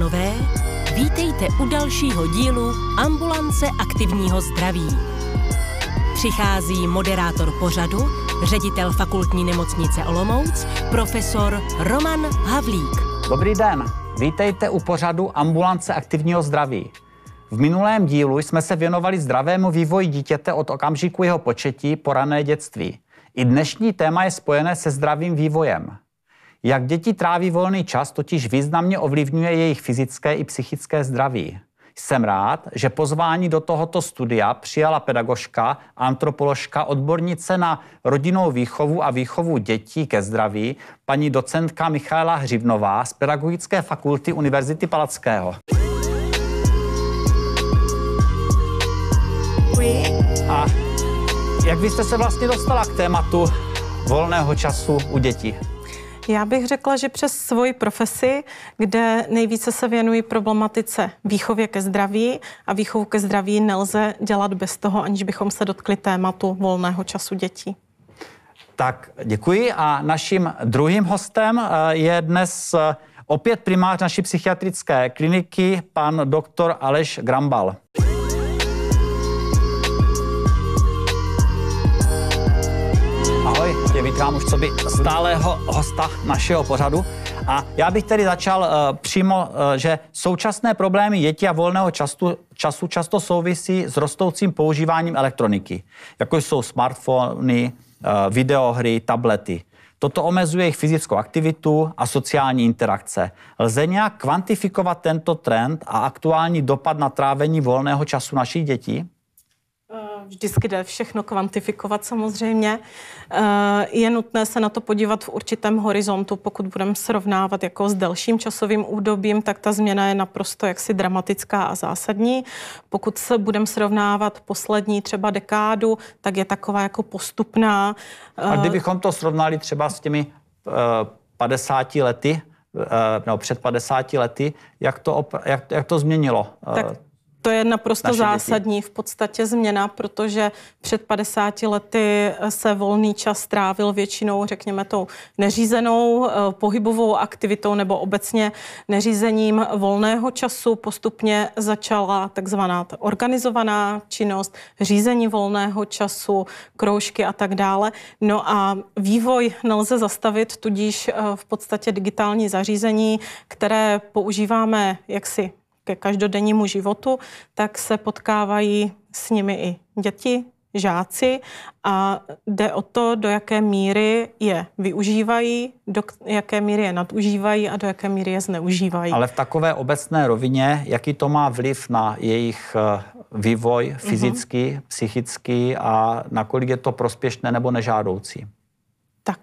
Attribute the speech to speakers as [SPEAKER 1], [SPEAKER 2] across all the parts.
[SPEAKER 1] Pánové, vítejte u dalšího dílu Ambulance aktivního zdraví. Přichází moderátor pořadu, ředitel fakultní nemocnice Olomouc, profesor Roman Havlík.
[SPEAKER 2] Dobrý den, vítejte u pořadu Ambulance aktivního zdraví. V minulém dílu jsme se věnovali zdravému vývoji dítěte od okamžiku jeho početí po rané dětství. I dnešní téma je spojené se zdravým vývojem. Jak děti tráví volný čas, totiž významně ovlivňuje jejich fyzické i psychické zdraví. Jsem rád, že pozvání do tohoto studia přijala pedagožka, antropoložka, odbornice na rodinnou výchovu a výchovu dětí ke zdraví, paní docentka Michaela Hřivnová z Pedagogické fakulty Univerzity Palackého. A jak vy jste se vlastně dostala k tématu volného času u dětí?
[SPEAKER 3] Já bych řekla, že přes svoji profesi, kde nejvíce se věnují problematice výchově ke zdraví a výchovu ke zdraví nelze dělat bez toho, aniž bychom se dotkli tématu volného času dětí.
[SPEAKER 2] Tak děkuji a naším druhým hostem eh, je dnes eh, opět primář naší psychiatrické kliniky, pan doktor Aleš Grambal. Vítám už co by stálého hosta našeho pořadu. A já bych tedy začal uh, přímo, uh, že současné problémy dětí a volného času, času často souvisí s rostoucím používáním elektroniky, jako jsou smartfony, uh, videohry, tablety. Toto omezuje jejich fyzickou aktivitu a sociální interakce. Lze nějak kvantifikovat tento trend a aktuální dopad na trávení volného času našich dětí?
[SPEAKER 3] Vždycky jde všechno kvantifikovat samozřejmě. Eh, je nutné se na to podívat v určitém horizontu. Pokud budeme srovnávat jako s delším časovým údobím, tak ta změna je naprosto jaksi dramatická a zásadní. Pokud se budeme srovnávat poslední třeba dekádu, tak je taková jako postupná.
[SPEAKER 2] A kdybychom to srovnali třeba s těmi 50 eh, lety, eh, nebo před 50 lety, jak to, jak, jak to změnilo?
[SPEAKER 3] Tak to je naprosto zásadní děti. v podstatě změna, protože před 50 lety se volný čas trávil většinou, řekněme, tou neřízenou eh, pohybovou aktivitou nebo obecně neřízením volného času. Postupně začala takzvaná organizovaná činnost, řízení volného času, kroužky a tak dále. No a vývoj nelze zastavit, tudíž eh, v podstatě digitální zařízení, které používáme jaksi ke každodennímu životu, tak se potkávají s nimi i děti, žáci a jde o to, do jaké míry je využívají, do jaké míry je nadužívají a do jaké míry je zneužívají.
[SPEAKER 2] Ale v takové obecné rovině, jaký to má vliv na jejich eh, vývoj fyzický, uh-huh. psychický a nakolik je to prospěšné nebo nežádoucí?
[SPEAKER 3] Tak.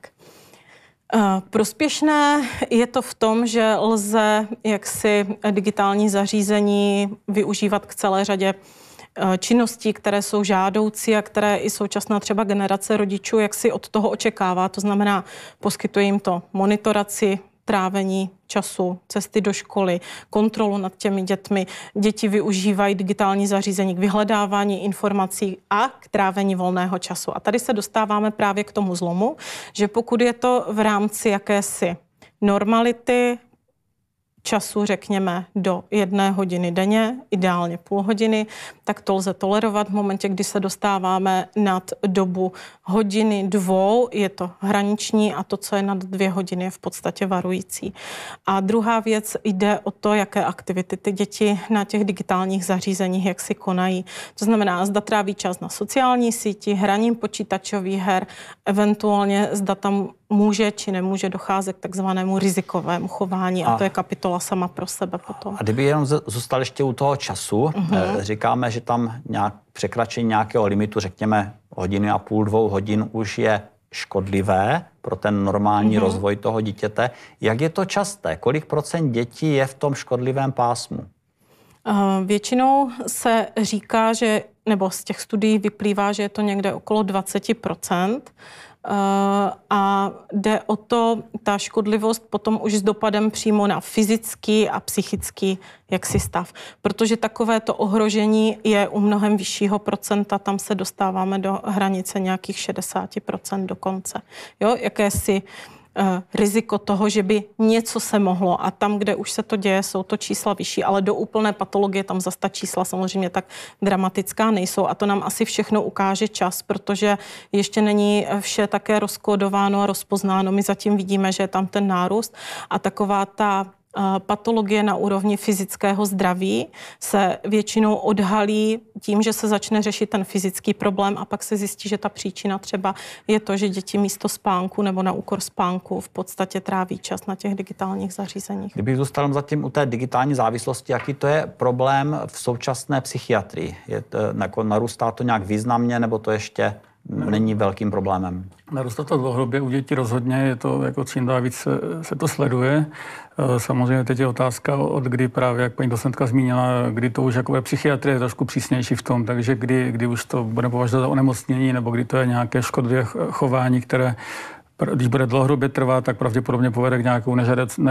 [SPEAKER 3] Eh, prospěšné je to v tom, že lze jaksi digitální zařízení využívat k celé řadě eh, činností, které jsou žádoucí a které i současná třeba generace rodičů jak si od toho očekává. To znamená, poskytuje jim to monitoraci trávení času, cesty do školy, kontrolu nad těmi dětmi. Děti využívají digitální zařízení k vyhledávání informací a k trávení volného času. A tady se dostáváme právě k tomu zlomu, že pokud je to v rámci jakési normality, času, řekněme, do jedné hodiny denně, ideálně půl hodiny, tak to lze tolerovat. V momentě, kdy se dostáváme nad dobu hodiny, dvou, je to hraniční a to, co je nad dvě hodiny, je v podstatě varující. A druhá věc jde o to, jaké aktivity ty děti na těch digitálních zařízeních, jak si konají. To znamená, zda tráví čas na sociální síti, hraním počítačových her, eventuálně zda tam může či nemůže docházet k takzvanému rizikovému chování a, a to je kapitola sama pro sebe potom.
[SPEAKER 2] A kdyby jenom zůstal ještě u toho času, uh-huh. říkáme, že tam nějak překračení nějakého limitu, řekněme hodiny a půl, dvou hodin už je škodlivé pro ten normální uh-huh. rozvoj toho dítěte. Jak je to časté? Kolik procent dětí je v tom škodlivém pásmu?
[SPEAKER 3] Uh, většinou se říká, že, nebo z těch studií vyplývá, že je to někde okolo 20 Eh, a jde o to, ta škodlivost potom už s dopadem přímo na fyzický a psychický jaksi stav. Protože takovéto ohrožení je u mnohem vyššího procenta, tam se dostáváme do hranice nějakých 60% dokonce. Jo, jakési riziko toho, že by něco se mohlo. A tam, kde už se to děje, jsou to čísla vyšší, ale do úplné patologie tam zase ta čísla samozřejmě tak dramatická nejsou. A to nám asi všechno ukáže čas, protože ještě není vše také rozkódováno a rozpoznáno. My zatím vidíme, že je tam ten nárůst. A taková ta patologie na úrovni fyzického zdraví se většinou odhalí tím, že se začne řešit ten fyzický problém a pak se zjistí, že ta příčina třeba je to, že děti místo spánku nebo na úkor spánku v podstatě tráví čas na těch digitálních zařízeních.
[SPEAKER 2] Kdybych zůstal zatím u té digitální závislosti, jaký to je problém v současné psychiatrii? Je to, jako narůstá to nějak významně nebo to ještě není velkým problémem.
[SPEAKER 4] Narůstá to dlouhodobě u dětí rozhodně, je to jako čím dál víc se, se to sleduje. E, samozřejmě teď je otázka, od kdy právě, jak paní docentka zmínila, kdy to už jako psychiatrie je trošku přísnější v tom, takže kdy, kdy už to bude považovat za onemocnění, nebo kdy to je nějaké škodlivé chování, které když bude dlouhodobě trvat, tak pravděpodobně povede k nějakou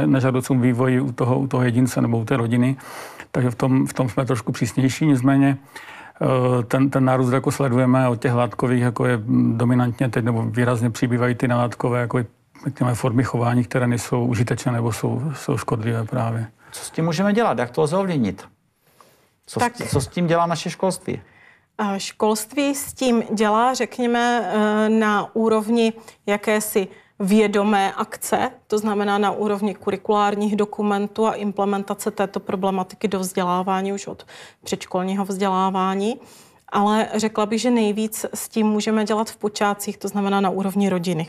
[SPEAKER 4] nežadoucímu vývoji u toho, u toho jedince nebo u té rodiny. Takže v tom, v tom jsme trošku přísnější. Nicméně Eh, ten, ten nárůst jako sledujeme od těch látkových, jako je dominantně teď, nebo výrazně přibývají ty nelátkové, jako řekněme, formy chování, které nejsou užitečné nebo jsou, jsou škodlivé právě.
[SPEAKER 2] Co s tím můžeme dělat? Jak to lze ovlivnit? Co, tak, s, co s tím dělá naše školství?
[SPEAKER 3] Školství s tím dělá, řekněme, eh, na úrovni jakési vědomé akce, to znamená na úrovni kurikulárních dokumentů a implementace této problematiky do vzdělávání už od předškolního vzdělávání. Ale řekla bych, že nejvíc s tím můžeme dělat v počátcích, to znamená na úrovni rodiny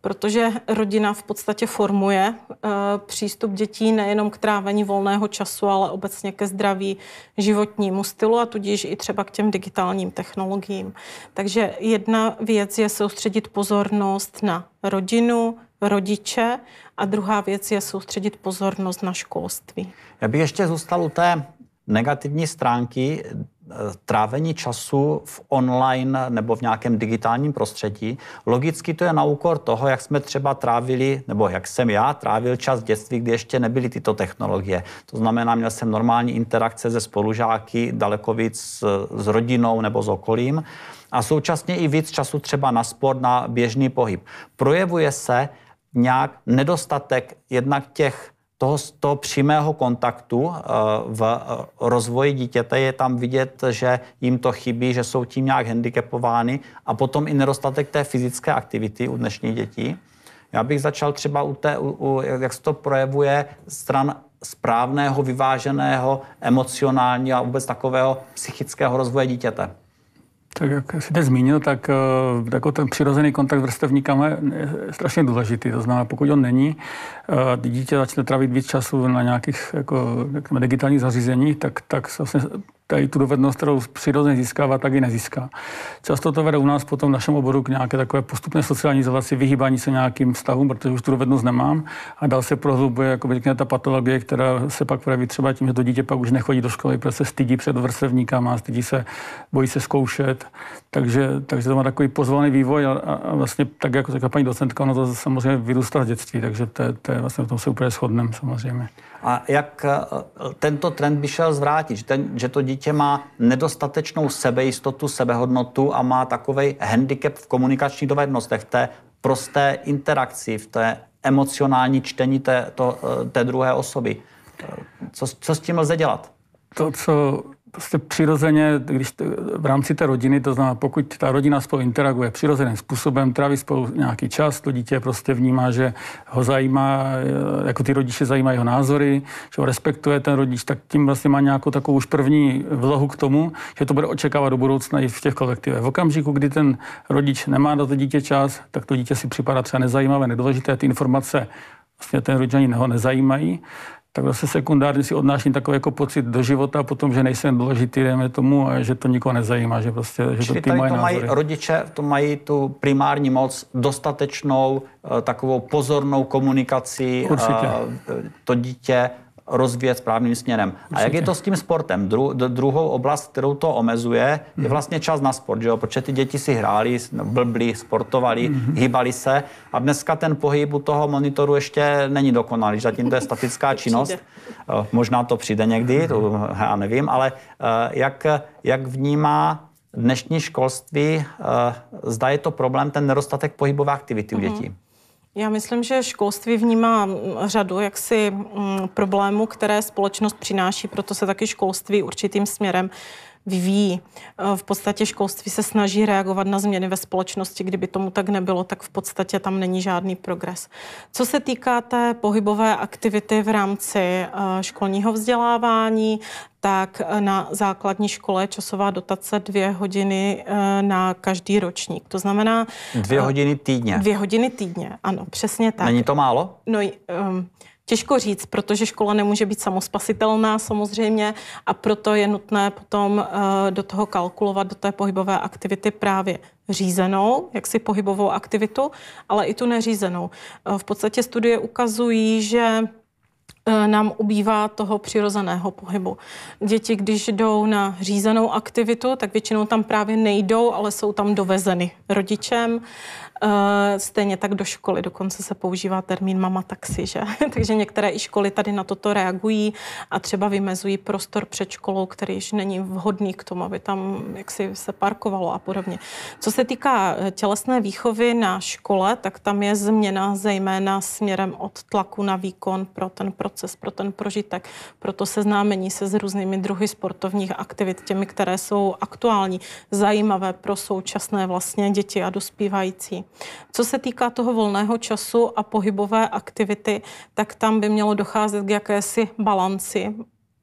[SPEAKER 3] protože rodina v podstatě formuje uh, přístup dětí nejenom k trávení volného času, ale obecně ke zdraví životnímu stylu a tudíž i třeba k těm digitálním technologiím. Takže jedna věc je soustředit pozornost na rodinu, rodiče a druhá věc je soustředit pozornost na školství.
[SPEAKER 2] Já bych ještě zůstal u té negativní stránky trávení času v online nebo v nějakém digitálním prostředí. Logicky to je na úkor toho, jak jsme třeba trávili, nebo jak jsem já trávil čas v dětství, kdy ještě nebyly tyto technologie. To znamená, měl jsem normální interakce se spolužáky, daleko víc s, s rodinou nebo s okolím a současně i víc času třeba na sport, na běžný pohyb. Projevuje se nějak nedostatek jednak těch toho, toho přímého kontaktu eh, v eh, rozvoji dítěte je tam vidět, že jim to chybí, že jsou tím nějak handicapovány a potom i nedostatek té fyzické aktivity u dnešních dětí. Já bych začal třeba u té, u, u, jak se to projevuje stran správného, vyváženého, emocionálního a vůbec takového psychického rozvoje dítěte.
[SPEAKER 4] Tak jak jsi teď zmínil, tak uh, jako ten přirozený kontakt s je strašně důležitý. To znamená, pokud on není, uh, dítě začne trávit víc času na nějakých jako, digitálních zařízeních, tak, tak vlastně tady tu dovednost, kterou přirozeně získává, tak ji nezíská. Často to vede u nás potom v našem oboru k nějaké takové postupné sociální izolaci, vyhýbání se nějakým vztahům, protože už tu dovednost nemám a dál se prohlubuje jako ta patologie, která se pak projeví třeba tím, že to dítě pak už nechodí do školy, protože se stydí před vrstevníkama, stydí se, bojí se zkoušet. Takže, takže to má takový pozvolný vývoj a, a vlastně tak, jako řekla paní docentka, ono to samozřejmě vyrůstá v dětství, takže to, to je vlastně v tom se úplně shodneme samozřejmě.
[SPEAKER 2] A jak eh, tento trend by šel zvrátit, že, ten, že to dítě má nedostatečnou sebejistotu, sebehodnotu a má takový handicap v komunikačních dovednostech, v té prosté interakci, v té emocionální čtení té, to, eh, té druhé osoby. Eh, co, co s tím lze dělat?
[SPEAKER 4] To, co prostě přirozeně, když to, v rámci té rodiny, to znamená, pokud ta rodina spolu interaguje přirozeným způsobem, tráví spolu nějaký čas, to dítě prostě vnímá, že ho zajímá, eh, jako ty rodiče zajímají jeho názory, že ho respektuje ten rodič, tak tím vlastně má nějakou takovou už první vlohu k tomu, že to bude očekávat do budoucna i v těch kolektivech. V okamžiku, kdy ten rodič nemá do to dítě čas, tak to dítě si připadá třeba nezajímavé, nedůležité, ty informace vlastně ten rodič ani ho nezajímají, tak zase sekundárně si odnáším takový jako pocit do života potom, že nejsem důležitý, dejme tomu, a že to nikoho nezajímá, že prostě, že
[SPEAKER 2] Čili to ty moje to mají názory. rodiče, to mají tu primární moc dostatečnou, eh, takovou pozornou komunikaci,
[SPEAKER 4] Určitě.
[SPEAKER 2] Eh, to dítě rozvíjet správným směrem. Určitě. A jak je to s tím sportem? Dru, druhou oblast, kterou to omezuje, je mhm. vlastně čas na sport, že jo? protože ty děti si hráli, blbli, sportovali, mm-hmm. hýbali se a dneska ten pohyb u toho monitoru ještě není dokonalý, zatím to je statická činnost. Eh, možná to přijde někdy, to já nevím, ale eh, jak, jak vnímá dnešní školství, eh, zda je to problém ten nedostatek pohybové aktivity u mhm. dětí?
[SPEAKER 3] Já myslím, že školství vnímá řadu jaksi mm, problémů, které společnost přináší, proto se taky školství určitým směrem vyvíjí. Eh, v podstatě školství se snaží reagovat na změny ve společnosti. Kdyby tomu tak nebylo, tak v podstatě tam není žádný progres. Co se týká té pohybové aktivity v rámci eh, školního vzdělávání, tak eh, na základní škole je časová dotace dvě hodiny na každý ročník. To znamená...
[SPEAKER 2] Dvě hodiny týdně.
[SPEAKER 3] Dvě hodiny týdně, ano, přesně tak.
[SPEAKER 2] Není to málo?
[SPEAKER 3] No, um, Těžko říct, protože škola nemůže být samospasitelná samozřejmě a proto je nutné potom eh, do toho kalkulovat, do té pohybové aktivity právě řízenou, jaksi pohybovou aktivitu, ale i tu neřízenou. Eh, v podstatě studie ukazují, že eh, nám ubývá toho přirozeného pohybu. Děti, když jdou na řízenou aktivitu, tak většinou tam právě nejdou, ale jsou tam dovezeny rodičem. Eh, stejně tak do školy, dokonce se používá termín mama taxi, že? Takže některé i školy tady na toto reagují a třeba vymezují prostor před školou, který již není vhodný k tomu, aby tam jaksi se parkovalo a podobně. Co se týká eh, tělesné výchovy na škole, tak tam je změna zejména směrem od tlaku na výkon pro ten proces, pro ten prožitek, proto seznámení se s různými druhy sportovních aktivit, těmi, které jsou aktuální, zajímavé pro současné vlastně děti a dospívající. Co se týká toho volného času a pohybové aktivity, tak tam by mělo docházet k jakési balanci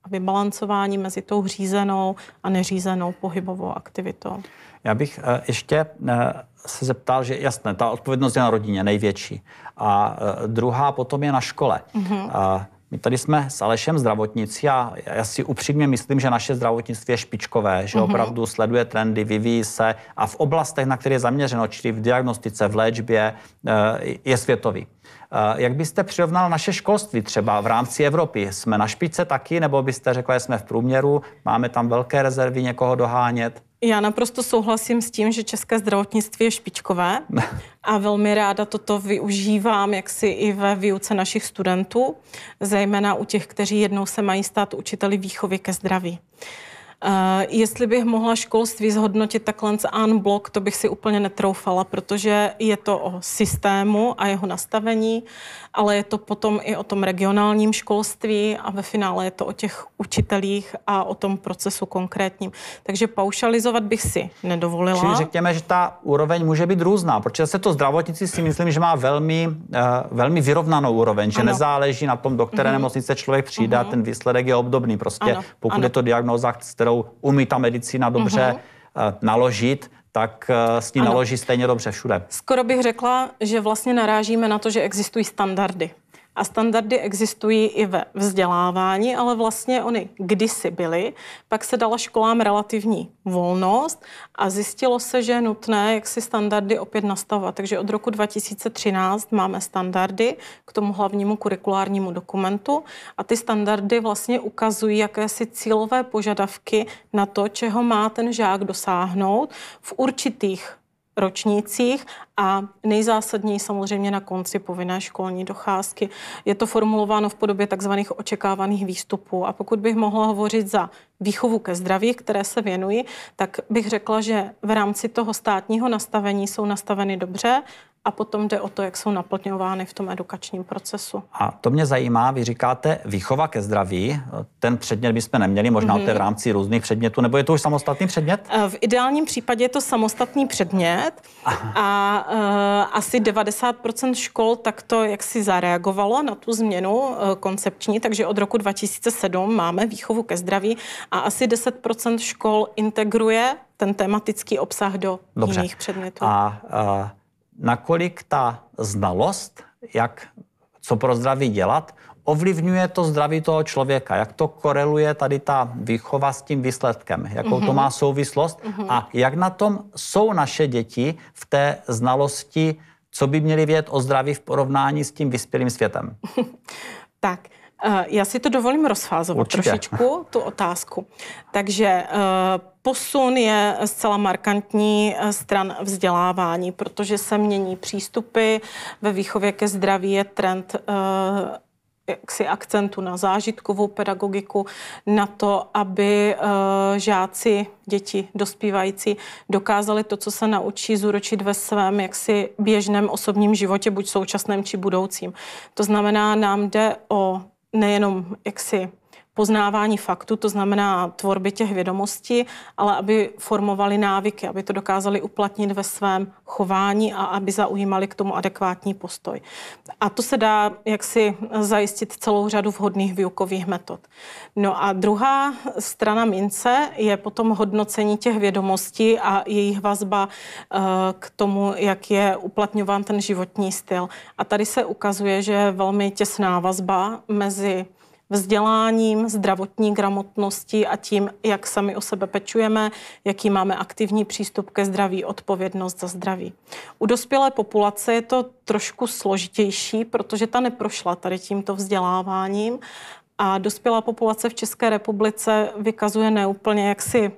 [SPEAKER 3] a vybalancování mezi tou řízenou a neřízenou pohybovou aktivitou.
[SPEAKER 2] Já bych eh, ještě eh, se zeptal, že jasné, ta odpovědnost je na rodině největší. A eh, druhá potom je na škole. Mm-hmm. My tady jsme s Alešem zdravotníci a já si upřímně myslím, že naše zdravotnictví je špičkové, že mm-hmm. opravdu sleduje trendy, vyvíjí se a v oblastech, na které je zaměřeno, čili v diagnostice, v léčbě, eh, je světový. Eh, jak byste přirovnal naše školství třeba v rámci Evropy? Jsme na špičce taky, nebo byste řekla, že jsme v průměru, máme tam velké rezervy někoho dohánět?
[SPEAKER 3] Já naprosto souhlasím s tím, že české zdravotnictví je špičkové a velmi ráda toto využívám jaksi i ve výuce našich studentů, zejména u těch, kteří jednou se mají stát učiteli výchovy ke zdraví. Uh, jestli bych mohla školství zhodnotit takhle en blok, to bych si úplně netroufala, protože je to o systému a jeho nastavení, ale je to potom i o tom regionálním školství a ve finále je to o těch učitelích a o tom procesu konkrétním. Takže paušalizovat bych si nedovolila.
[SPEAKER 2] Čili řekněme, že ta úroveň může být různá, protože se to zdravotnictví si myslím, že má velmi, uh, velmi vyrovnanou úroveň, že ano. nezáleží na tom, do které mm-hmm. nemocnice člověk přijde mm-hmm. a ten výsledek je obdobný. Prostě ano. pokud ano. je to diagnoza, s kterou umí ta medicína dobře uh-huh. naložit, tak eh, s ní ano. naloží stejně dobře všude.
[SPEAKER 3] Skoro bych řekla, že vlastně narážíme na to, že existují standardy. A standardy existují i ve vzdělávání, ale vlastně oni kdysi byly. Pak se dala školám relativní volnost a zjistilo se, že je nutné jak si standardy opět nastavovat. Takže od roku 2013 máme standardy k tomu hlavnímu kurikulárnímu dokumentu a ty standardy vlastně ukazují jakési cílové požadavky na to, čeho má ten žák dosáhnout v určitých ročnících a nejzásadněji samozřejmě na konci povinné školní docházky. Je to formulováno v podobě takzvaných očekávaných výstupů. A pokud bych mohla hovořit za výchovu ke zdraví, které se věnuji, tak bych řekla, že v rámci toho státního nastavení jsou nastaveny dobře a potom jde o to, jak jsou naplňovány v tom edukačním procesu.
[SPEAKER 2] A to mě zajímá, vy říkáte výchova ke zdraví, ten předmět bychom neměli, možná mm-hmm. to je v rámci různých předmětů, nebo je to už samostatný předmět?
[SPEAKER 3] Eh, v ideálním případě je to samostatný předmět Aha. a uh, asi 90% škol takto jaksi zareagovalo na tu změnu uh, koncepční, takže od roku 2007 máme výchovu ke zdraví a asi 10% škol integruje ten tematický obsah do Dobře. jiných předmětů.
[SPEAKER 2] A uh nakolik ta znalost, jak co pro zdraví dělat, ovlivňuje to zdraví toho člověka, jak to koreluje tady ta výchova s tím výsledkem, jakou mm-hmm. to mhm. má souvislost mm-hmm. a jak na tom jsou naše děti v té znalosti, co by měli vědět o zdraví v porovnání s tím vyspělým světem.
[SPEAKER 3] tak, já si to dovolím rozfázovat Určitě. trošičku, tu otázku. Takže eh, posun je zcela markantní eh, stran vzdělávání, protože se mění přístupy. Ve výchově ke zdraví je trend jaksi akcentu na zážitkovou pedagogiku, na to, aby žáci, děti, dospívající dokázali to, co se naučí, zúročit ve svém jaksi běžném osobním životě, buď současném či budoucím. To znamená, nám jde o nejenom jaksi poznávání faktu, to znamená tvorby těch vědomostí, ale aby formovali návyky, aby to dokázali uplatnit ve svém chování a aby zaujímali k tomu adekvátní postoj. A to se dá jaksi zajistit celou řadu vhodných výukových metod. No a druhá strana mince je potom hodnocení těch vědomostí a jejich vazba eh, k tomu, jak je uplatňován ten životní styl. A tady se ukazuje, že je velmi těsná vazba mezi vzděláním, zdravotní gramotností a tím, jak sami o sebe pečujeme, jaký máme aktivní přístup ke zdraví, odpovědnost za zdraví. U dospělé populace je to trošku složitější, protože ta neprošla tady tímto vzděláváním a dospělá populace v České republice vykazuje neúplně jaksi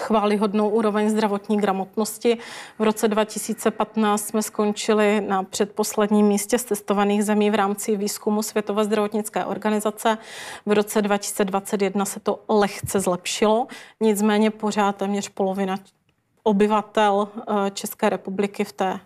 [SPEAKER 3] chválihodnou úroveň zdravotní gramotnosti. V roce 2015 jsme skončili na předposledním místě z testovaných zemí v rámci výzkumu Světové zdravotnické organizace. V roce 2021 se to lehce zlepšilo, nicméně pořád téměř polovina obyvatel eh, České republiky v té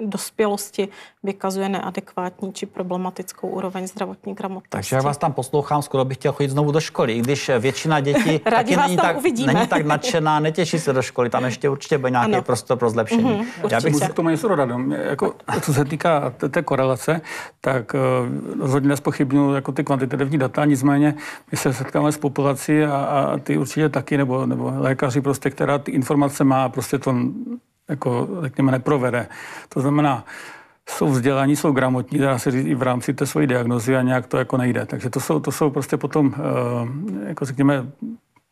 [SPEAKER 3] dospělosti vykazuje neadekvátní či problematickou úroveň zdravotní gramotnosti.
[SPEAKER 2] Takže já vás tam poslouchám, skoro bych chtěl chodit znovu do školy, i když většina dětí
[SPEAKER 3] taky
[SPEAKER 2] není, tak,
[SPEAKER 3] uvidíme.
[SPEAKER 2] není tak nadšená, netěší se do školy, tam ještě určitě bude nějaký ano. prostor pro zlepšení. Mm-hmm,
[SPEAKER 4] já bych Musím k tomu něco dodat. Jako, co se týká té korelace, tak uh, rozhodně nespochybnuju jako ty kvantitativní data, nicméně my se setkáme s populací a, a ty určitě taky, nebo, nebo lékaři prostě, která ty informace má, prostě to jako, řekněme, neprovede. To znamená, jsou vzdělaní, jsou gramotní, dá se říct i v rámci té své diagnozy a nějak to jako nejde. Takže to jsou, to jsou prostě potom, eh, jako řekněme,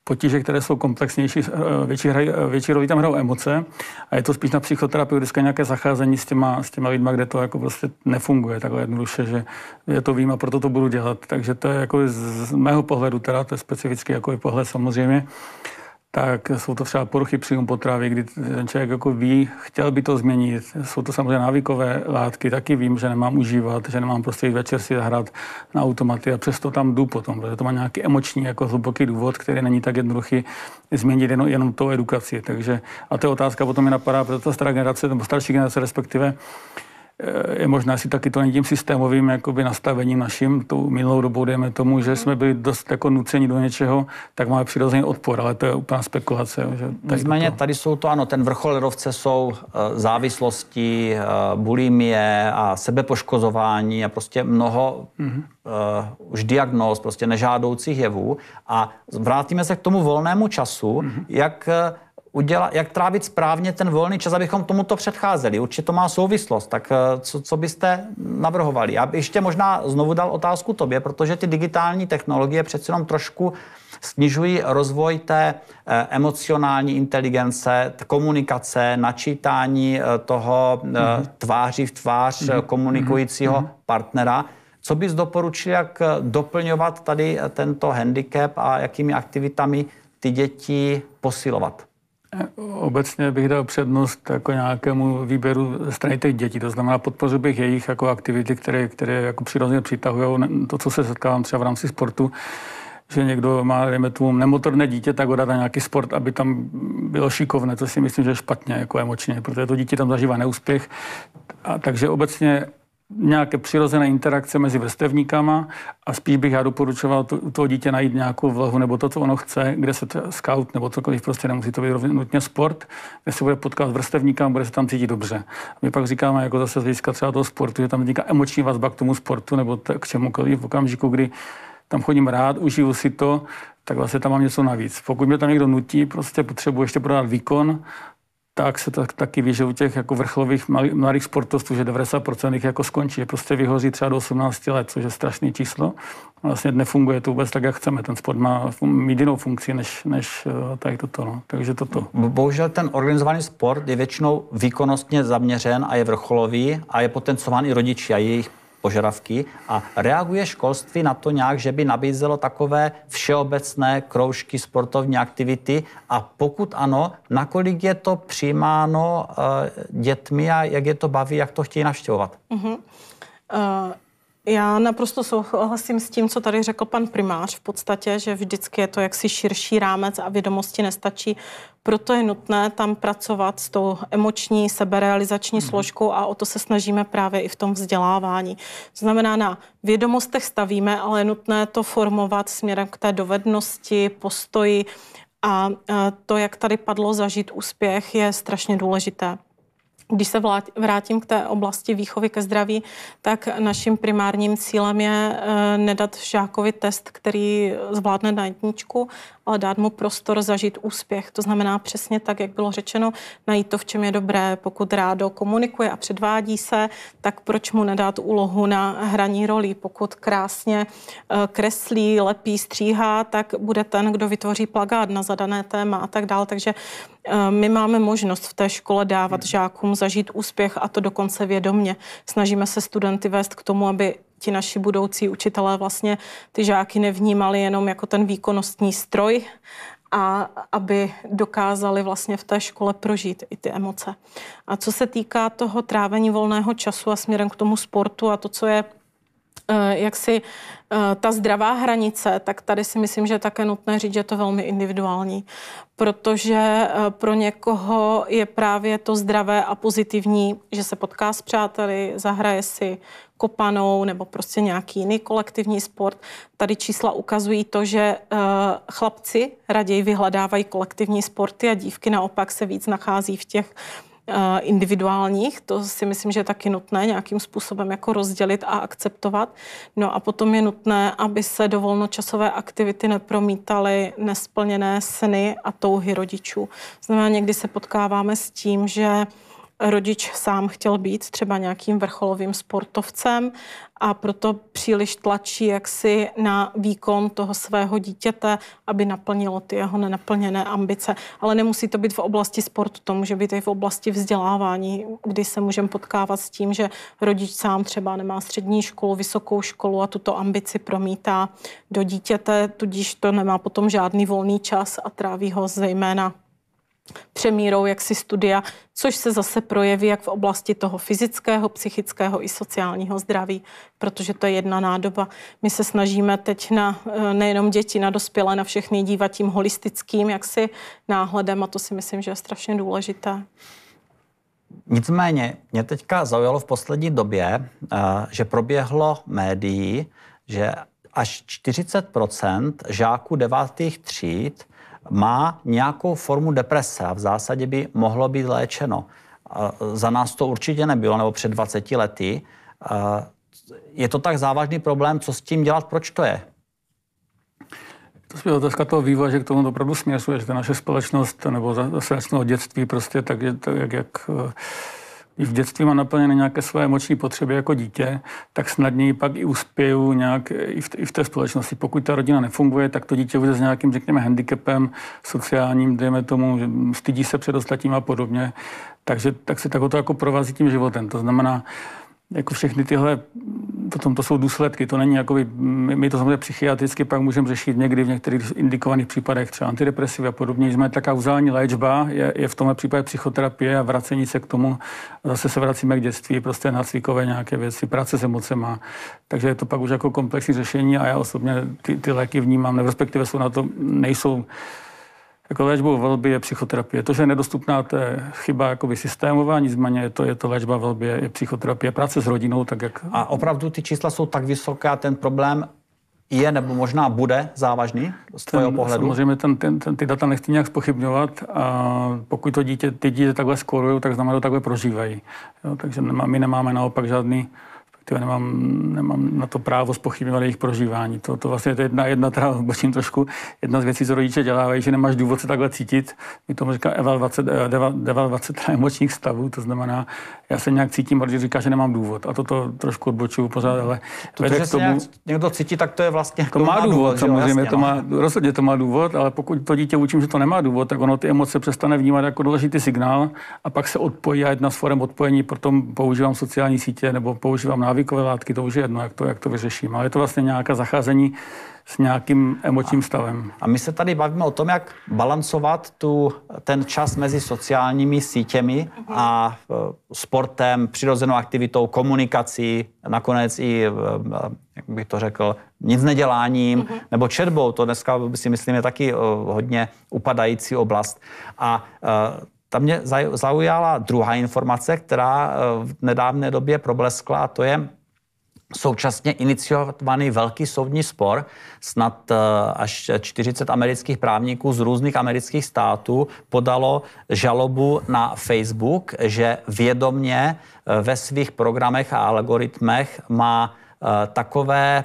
[SPEAKER 4] potíže, které jsou komplexnější, eh, větší, hraj, větší roli tam hrajou emoce a je to spíš na psychoterapeutické nějaké zacházení s těma, s těma lidma, kde to jako prostě nefunguje takhle jednoduše, že je to vím a proto to budu dělat. Takže to je jako z mého pohledu, teda to je specificky jako i pohled samozřejmě, tak jsou to třeba poruchy příjmu potravy, kdy ten člověk jako ví, chtěl by to změnit. Jsou to samozřejmě návykové látky, taky vím, že nemám užívat, že nemám prostě jít večer si hrát na automaty a přesto tam jdu potom, protože to má nějaký emoční, jako hluboký důvod, který není tak jednoduchý změnit jenom, jenom tou edukaci. Takže, a to je otázka potom mi napadá, protože ta stará generace, nebo starší generace respektive, je možná si taky to není tím systémovým jakoby nastavením naším, tou minulou dobou, dejme tomu, že jsme byli dost jako nuceni do něčeho, tak máme přirozený odpor, ale to je úplná spekulace. Že
[SPEAKER 2] tady Nicméně to... tady jsou to, ano, ten vrchol ledovce jsou uh, závislosti, uh, bulimie a sebepoškozování a prostě mnoho mm-hmm. uh, už diagnóz, prostě nežádoucích jevů. A vrátíme se k tomu volnému času, mm-hmm. jak udělat, jak trávit správně ten volný čas, abychom tomuto předcházeli. Určitě to má souvislost. Tak eh, co, co byste navrhovali? Já bych ještě možná znovu dal otázku tobě, protože ty digitální technologie přeci jenom trošku snižují rozvoj té eh, emocionální inteligence, komunikace, načítání eh, toho mm-hmm. tváří v tvář mm-hmm. komunikujícího mm-hmm. partnera. Co bys doporučil, jak doplňovat tady tento handicap a jakými aktivitami ty děti posilovat?
[SPEAKER 4] Obecně bych dal přednost jako nějakému výběru strany těch dětí, to znamená podpořil bych jejich jako aktivity, které, které jako přirozeně přitahují. To, co se setkávám třeba v rámci sportu, že někdo má, dejme tomu, nemotorné dítě, tak ho dá na nějaký sport, aby tam bylo šikovné, to si myslím, že je špatně, jako emočně, protože to dítě tam zažívá neúspěch. A takže obecně nějaké přirozené interakce mezi vrstevníkama a spíš bych já doporučoval to, toho dítě najít nějakou vlhu nebo to, co ono chce, kde se scout nebo cokoliv, prostě nemusí to být nutně sport, kde se bude potkat s vrstevníkama, bude se tam cítit dobře. My pak říkáme, jako zase z hlediska třeba toho sportu, že tam vzniká emoční vazba k tomu sportu nebo t- k čemukoliv v okamžiku, kdy tam chodím rád, užiju si to, tak vlastně tam mám něco navíc. Pokud mě tam někdo nutí, prostě potřebuji ještě prodat výkon, tak se tak, taky ví, že u těch jako vrcholových mladých sportovců, že 90% jich jako skončí, že prostě vyhoří třeba do 18 let, což je strašné číslo. Vlastně nefunguje to vůbec tak, jak chceme. Ten sport má mít jinou funkci, než, než eh, tady toto. No. Takže toto.
[SPEAKER 2] Bohužel ten organizovaný sport je většinou výkonnostně zaměřen a je vrcholový a je potencován i rodiči a jejich požadavky a reaguje školství na to nějak, že by nabízelo takové všeobecné kroužky, sportovní aktivity a pokud ano, nakolik je to přijímáno uh, dětmi a jak je to baví, jak to chtějí navštěvovat? Uh-huh.
[SPEAKER 3] Uh, Já naprosto souhlasím s tím, co tady řekl pan primář v podstatě, že vždycky je to jaksi širší rámec a vědomosti nestačí. Proto je nutné tam pracovat s tou emoční, seberealizační mm. složkou a o to se snažíme právě i v tom vzdělávání. To znamená, na vědomostech stavíme, ale je nutné to formovat směrem k té dovednosti, postoji a to, jak tady padlo zažít úspěch, je strašně důležité. Když se vrátím k té oblasti výchovy ke zdraví, tak naším primárním cílem je eh, nedat žákovi test, který zvládne na jedničku, ale dát mu prostor zažít úspěch. To znamená přesně tak, jak bylo řečeno, najít to, v čem je dobré. Pokud rádo komunikuje a předvádí se, tak proč mu nedát úlohu na hraní rolí? Pokud krásně eh, kreslí, lepí, stříhá, tak bude ten, kdo vytvoří plagát na zadané téma a tak dále. Takže eh, my máme možnost v té škole dávat žákům zažít úspěch a to dokonce vědomně. Snažíme se studenty vést k tomu, aby ti naši budoucí učitelé vlastně ty žáky nevnímali jenom jako ten výkonnostní stroj, a aby dokázali vlastně v té škole prožít i ty emoce. A co se týká toho trávení volného času a směrem k tomu sportu a to, co je jak si eh, ta zdravá hranice, tak tady si myslím, že je také nutné říct, že je to velmi individuální, protože eh, pro někoho je právě to zdravé a pozitivní, že se potká s přáteli, zahraje si, kopanou nebo prostě nějaký jiný kolektivní sport. Tady čísla ukazují to, že chlapci raději vyhledávají kolektivní sporty a dívky naopak se víc nachází v těch individuálních. To si myslím, že je taky nutné nějakým způsobem jako rozdělit a akceptovat. No a potom je nutné, aby se do volnočasové aktivity nepromítaly nesplněné sny a touhy rodičů. Znamená, někdy se potkáváme s tím, že rodič sám chtěl být třeba nějakým vrcholovým sportovcem a proto příliš tlačí jaksi na výkon toho svého dítěte, aby naplnilo ty jeho nenaplněné ambice. Ale nemusí to být v oblasti sportu, to může být i v oblasti vzdělávání, kdy se můžeme potkávat s tím, že rodič sám třeba nemá střední školu, vysokou školu a tuto ambici promítá do dítěte, tudíž to nemá potom žádný volný čas a tráví ho zejména přemírou jaksi studia, což se zase projeví jak v oblasti toho fyzického, psychického i sociálního zdraví, protože to je jedna nádoba. My se snažíme teď na eh, nejenom děti, na dospělé, na všechny dívat tím holistickým jaksi náhledem a to si myslím, že je strašně důležité.
[SPEAKER 2] Nicméně mě teďka zaujalo v poslední době, eh, že proběhlo médií, že až 40% žáků devátých tříd má nějakou formu deprese a v zásadě by mohlo být léčeno. Za nás to určitě nebylo, nebo před 20 lety. Je to tak závažný problém, co s tím dělat, proč to je?
[SPEAKER 4] To je otázka toho vývoje, že k tomu opravdu směřuje, že ta naše společnost nebo zase od dětství prostě tak, tak jak, jak když v dětství mám naplněné nějaké své emoční potřeby jako dítě, tak snadněji pak i uspěju nějak i v, i v té společnosti. Pokud ta rodina nefunguje, tak to dítě bude s nějakým, řekněme, handicapem sociálním, dejme tomu, že stydí se před ostatním a podobně. Takže tak se tak to jako provází tím životem. To znamená, jako všechny tyhle, potom to jsou důsledky, to není jako, my, my to samozřejmě psychiatricky pak můžeme řešit někdy v některých indikovaných případech, třeba antidepresivy a podobně. Nicméně taká uzální léčba je, je, v tomhle případě psychoterapie a vracení se k tomu, zase se vracíme k dětství, prostě nácvikové nějaké věci, práce s emocema. Takže je to pak už jako komplexní řešení a já osobně ty, ty léky vnímám, respektive jsou na to, nejsou jako léčbou velby je psychoterapie. To, že je nedostupná, to je chyba jakoby systémová, nicméně je to, je to léčba velby, je psychoterapie, práce s rodinou, tak jak...
[SPEAKER 2] A opravdu ty čísla jsou tak vysoké a ten problém je nebo možná bude závažný z tvého pohledu?
[SPEAKER 4] Samozřejmě ten, ten, ten, ty data nechci nějak spochybňovat a pokud to dítě, ty dítě takhle skorují, tak znamená, že to takhle prožívají. Jo, takže nemá, my nemáme naopak žádný tyhle nemám, nemám na to právo spochybňovat jejich prožívání. To, to vlastně je jedna, jedna teda bočím trošku, jedna z věcí, co rodiče dělávají, že nemáš důvod se takhle cítit. My tomu říká evaluace, devalvace emočních stavů, to znamená, já se nějak cítím, rodič říká, že nemám důvod. A toto trošku odbočuju pořád, ale
[SPEAKER 2] to, že tomu, nějak, někdo cítí, tak to je vlastně...
[SPEAKER 4] To má důvod, důvod samozřejmě, jasně, to má, no. rozhodně to má důvod, ale pokud to dítě učím, že to nemá důvod, tak ono ty emoce přestane vnímat jako důležitý signál a pak se odpojí a jedna z forem odpojení, potom používám sociální sítě nebo používám návykové látky, to už je jedno, jak to, jak to vyřeším. Ale je to vlastně nějaká zacházení s nějakým emočním stavem.
[SPEAKER 2] A my se tady bavíme o tom, jak balancovat tu, ten čas mezi sociálními sítěmi a e, sportem, přirozenou aktivitou, komunikací, nakonec i, e, jak bych to řekl, nic neděláním, uh-huh. nebo četbou, to dneska si myslím je taky e, hodně upadající oblast. A tam mě zaujala druhá informace, která v nedávné době probleskla, a to je současně iniciovaný velký soudní spor. Snad eh, až 40 amerických právníků z různých amerických států podalo žalobu na Facebook, že vědomně eh, ve svých programech a algoritmech má eh, takové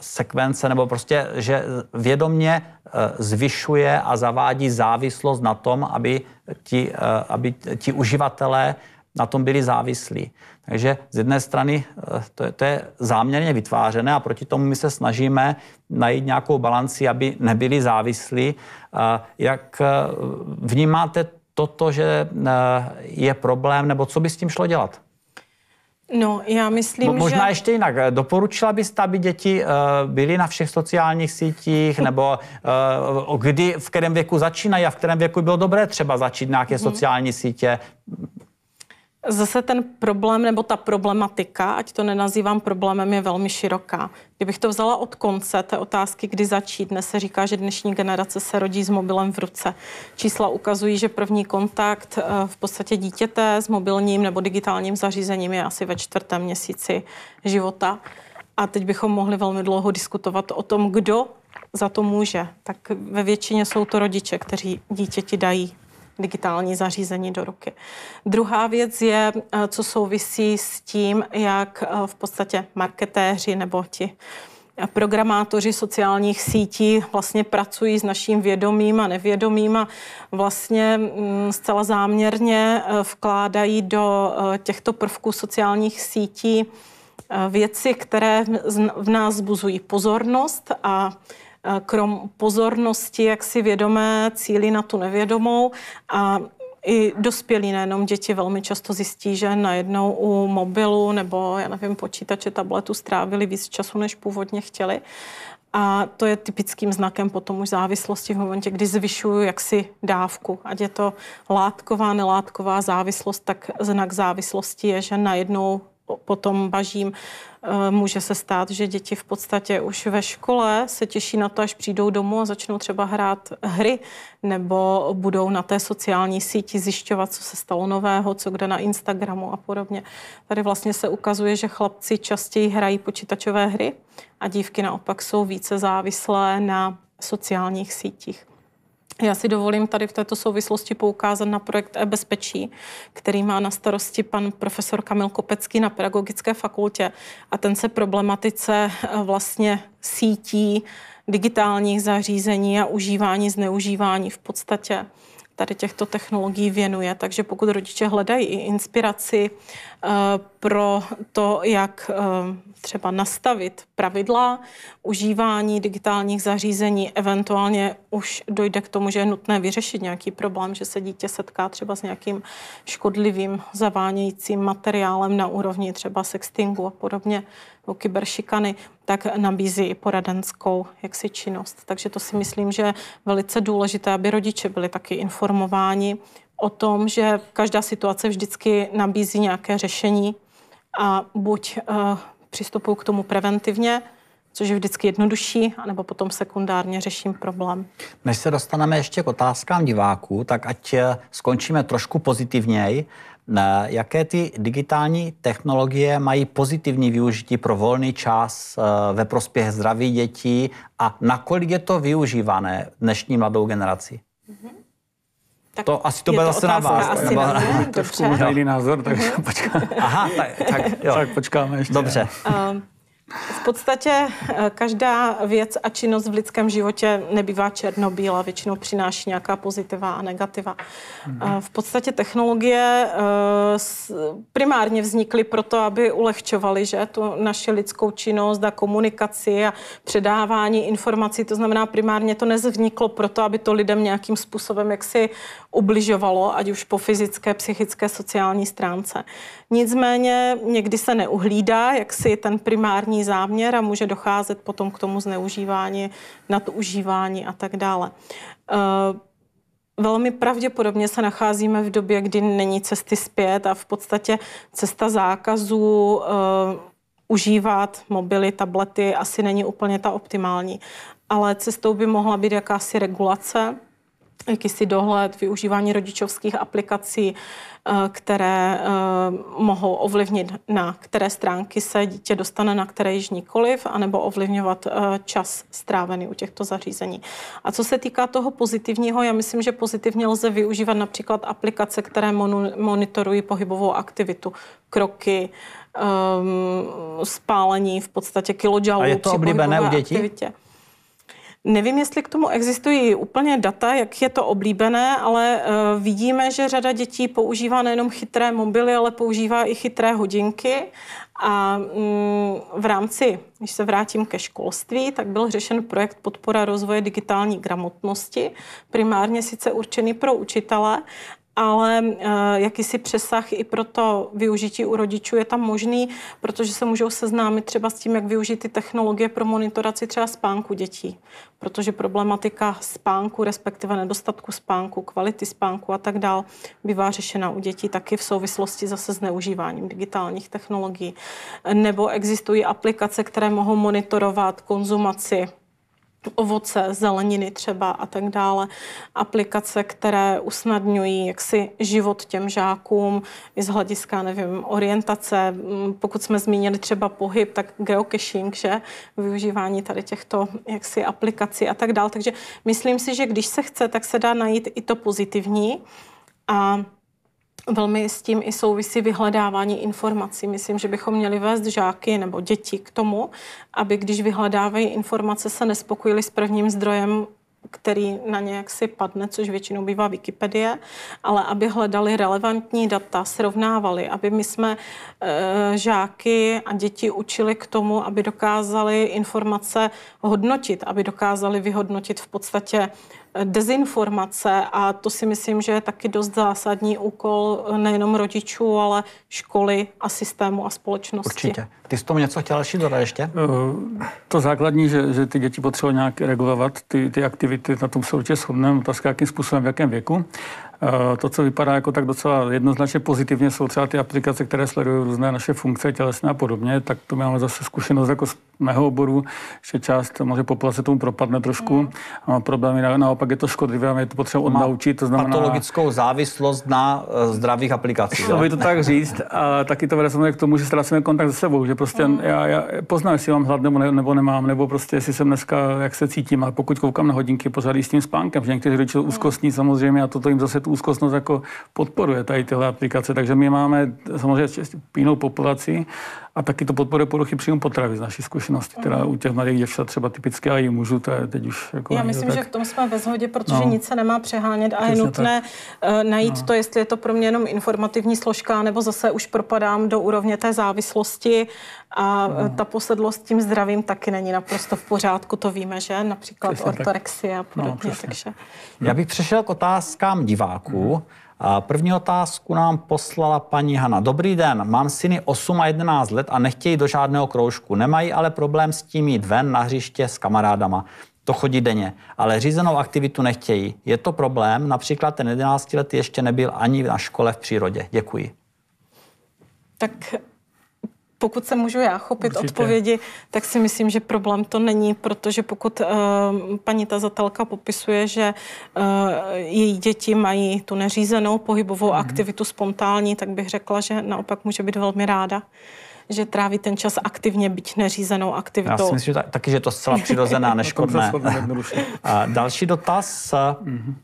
[SPEAKER 2] sekvence, nebo prostě, že vědomně zvyšuje a zavádí závislost na tom, aby ti, aby ti uživatelé na tom byli závislí. Takže z jedné strany eh, to je, to je záměrně vytvářené a proti tomu my se snažíme najít nějakou balanci, aby nebyli závislí. Jak eh, vnímáte toto, že eh, je problém, nebo co by s tím šlo dělat?
[SPEAKER 3] No, já myslím,
[SPEAKER 2] Možná
[SPEAKER 3] že...
[SPEAKER 2] ještě jinak. Doporučila byste, aby děti byly na všech sociálních sítích, nebo kdy, v kterém věku začínají a v kterém věku bylo dobré třeba začít nějaké hmm. sociální sítě?
[SPEAKER 3] Zase ten problém nebo ta problematika, ať to nenazývám problémem, je velmi široká. Kdybych to vzala od konce té otázky, kdy začít, dnes se říká, že dnešní generace se rodí s mobilem v ruce. Čísla ukazují, že první kontakt eh, v podstatě dítěte s mobilním nebo digitálním zařízením je asi ve čtvrtém měsíci života. A teď bychom mohli velmi dlouho diskutovat o tom, kdo za to může. Tak ve většině jsou to rodiče, kteří dítěti dají digitální zařízení do ruky. Druhá věc je, eh, co souvisí s tím, jak eh, v podstatě marketéři nebo ti programátoři sociálních sítí vlastně pracují s naším vědomím a nevědomím a vlastně mm, zcela záměrně eh, vkládají do těchto prvků sociálních sítí věci, které v nás zbuzují pozornost a krom pozornosti, jak si vědomé cíly na tu nevědomou a i dospělí, nejenom děti, velmi často zjistí, že najednou u mobilu nebo, já nevím, počítače, tabletu strávili víc času, než původně chtěli. A to je typickým znakem potom už závislosti v momentě, kdy zvyšuju jaksi dávku. Ať je to látková, nelátková závislost, tak znak závislosti je, že najednou potom bažím. Eh, může se stát, že děti v podstatě už ve škole se těší na to, až přijdou domů a začnou třeba hrát hry, nebo budou na té sociální síti zjišťovat, co se stalo nového, co kde na Instagramu a podobně. Tady vlastně se ukazuje, že chlapci častěji hrají počítačové hry a dívky naopak jsou více závislé na sociálních sítích. Já si dovolím tady v této souvislosti poukázat na projekt e-bezpečí, který má na starosti pan profesor Kamil Kopecký na Pedagogické fakultě a ten se problematice eh, vlastně sítí digitálních zařízení a užívání, zneužívání v podstatě tady těchto technologií věnuje. Takže pokud rodiče hledají inspiraci pro to, jak eh, třeba nastavit pravidla užívání digitálních zařízení, eventuálně už dojde k tomu, že je nutné vyřešit nějaký problém, že se dítě setká třeba s nějakým škodlivým zavánějícím materiálem na úrovni třeba sextingu a podobně, nebo kyberšikany, tak nabízí i poradenskou jaksi činnost. Takže to si myslím, že je velice důležité, aby rodiče byli taky informováni o tom, že každá situace vždycky nabízí nějaké řešení a buď uh, přistupuji k tomu preventivně, což je vždycky jednodušší, anebo potom sekundárně řeším problém.
[SPEAKER 2] Než se dostaneme ještě k otázkám diváků, tak ať eh, skončíme trošku pozitivněji. Jaké ty digitální technologie mají pozitivní využití pro volný čas eh, ve prospěch zdraví dětí a nakolik je to využívané dnešní mladou generaci? Mm-hmm. Tak to asi to bude zase na vás.
[SPEAKER 3] Asi nebo... na mě,
[SPEAKER 4] Trošku možná jiný názor, takže počkáme.
[SPEAKER 2] Aha, tak, tak, jo.
[SPEAKER 4] tak počkáme ještě.
[SPEAKER 2] Dobře. Uh,
[SPEAKER 3] V podstatě eh, každá věc a činnost v lidském životě nebývá černobíla, většinou přináší nějaká pozitiva a negativa. Mm-hmm. V podstatě technologie eh, primárně vznikly proto, aby ulehčovaly že, tu naši lidskou činnost a komunikaci a předávání informací. To znamená, primárně to nezvzniklo proto, aby to lidem nějakým způsobem jaksi ubližovalo, ať už po fyzické, psychické, sociální stránce. Nicméně někdy se neuhlídá, jak si ten primární záměr a může docházet potom k tomu zneužívání, nadužívání a tak dále. Eh, velmi pravděpodobně se nacházíme v době, kdy není cesty zpět a v podstatě cesta zákazů uh, užívat mobily, tablety asi není úplně ta optimální. Ale cestou by mohla být jakási regulace, jakýsi dohled, využívání rodičovských aplikací, eh, které eh, mohou ovlivnit, na které stránky se dítě dostane, na které již nikoliv, anebo ovlivňovat eh, čas strávený u těchto zařízení. A co se týká toho pozitivního, já myslím, že pozitivně lze využívat například aplikace, které monitorují pohybovou aktivitu, kroky, um, spálení v podstatě kilojoulů.
[SPEAKER 2] A je to oblíbené u dětí?
[SPEAKER 3] Aktivitě. Nevím, jestli k tomu existují úplně data, jak je to oblíbené, ale uh, vidíme, že řada dětí používá nejenom chytré mobily, ale používá i chytré hodinky. A um, v rámci, když se vrátím ke školství, tak byl řešen projekt podpora rozvoje digitální gramotnosti, primárně sice určený pro učitele, ale uh, jakýsi přesah i pro to využití u rodičů je tam možný, protože se můžou seznámit třeba s tím, jak využít ty technologie pro monitoraci třeba spánku dětí. Protože problematika spánku, respektive nedostatku spánku, kvality spánku a tak dál, bývá řešena u dětí taky v souvislosti zase s neužíváním digitálních technologií. Nebo existují aplikace, které mohou monitorovat konzumaci ovoce, zeleniny třeba a tak dále. Aplikace, které usnadňují jaksi život těm žákům i z hlediska, nevím, orientace. Mm, pokud jsme zmínili třeba pohyb, tak geocaching, že? Využívání tady těchto jaksi aplikací a tak dále. Takže myslím si, že když se chce, tak se dá najít i to pozitivní. A Velmi s tím i souvisí vyhledávání informací. Myslím, že bychom měli vést žáky nebo děti k tomu, aby když vyhledávají informace, se nespokojili s prvním zdrojem, který na ně jaksi padne, což většinou bývá Wikipedie, ale aby hledali relevantní data, srovnávali, aby my jsme e, žáky a děti učili k tomu, aby dokázali informace hodnotit, aby dokázali vyhodnotit v podstatě dezinformace a to si myslím, že je taky dost zásadní úkol nejenom rodičů, ale školy a systému a společnosti.
[SPEAKER 2] Určitě. Ty jsi tomu něco chtěl další dodat ještě?
[SPEAKER 4] Eh, to základní, že, že ty děti potřebují nějak regulovat ty, ty aktivity, na tom se určitě shodneme, otázka, jakým způsobem, v jakém věku. Eh, to, co vypadá jako tak docela jednoznačně pozitivně, jsou třeba ty aplikace, které sledují různé naše funkce tělesné a podobně, tak to máme zase zkušenost jako z mého oboru, že část možná populace tomu propadne trošku. Mm. A problémy naopak je to škodlivé a je to potřeba odnaučit. To
[SPEAKER 2] znamená... Patologickou závislost na uh, zdravých aplikacích.
[SPEAKER 4] By to tak říct. A taky to vede k tomu, že ztrácíme kontakt se sebou, že prostě mm. já, já poznám, jestli mám hlad nebo, ne, nebo nemám, nebo prostě jestli jsem dneska, jak se cítím. A pokud koukám na hodinky, pořád s tím spánkem, že někteří rodiče úzkostní samozřejmě a toto jim zase tu úzkostnost jako podporuje tady tyhle aplikace. Takže my máme samozřejmě pínou populaci a taky to podporuje poruchy příjmu potravy z naší zkušenosti, která u těch mladých děvčat třeba typické a i mužů, to je teď už jako...
[SPEAKER 3] Já myslím, tak... že v tom jsme ve shodě, protože no. nic se nemá přehánět a je nutné tak. Eh, najít no. to, jestli je to pro mě jenom informativní složka, nebo zase už propadám do úrovně té závislosti a no. ta posedlost tím zdravím taky není naprosto v pořádku, to víme, že? Například Přesně ortorexie a podobně, no, takže...
[SPEAKER 2] Já bych přešel k otázkám diváků. Hmm. První otázku nám poslala paní Hana. Dobrý den, mám syny 8 a 11 let a nechtějí do žádného kroužku. Nemají ale problém s tím jít ven na hřiště s kamarádama. To chodí denně, ale řízenou aktivitu nechtějí. Je to problém? Například ten 11 let ještě nebyl ani na škole v přírodě. Děkuji.
[SPEAKER 3] Tak pokud se můžu já chopit Určitě. odpovědi, tak si myslím, že problém to není, protože pokud uh, paní tazatelka popisuje, že uh, její děti mají tu neřízenou pohybovou mm-hmm. aktivitu spontánní, tak bych řekla, že naopak může být velmi ráda že tráví ten čas aktivně, byť neřízenou aktivitou.
[SPEAKER 2] Já si myslím že taky, že je to zcela přirozené a neškodné. a další dotaz. Mm-hmm.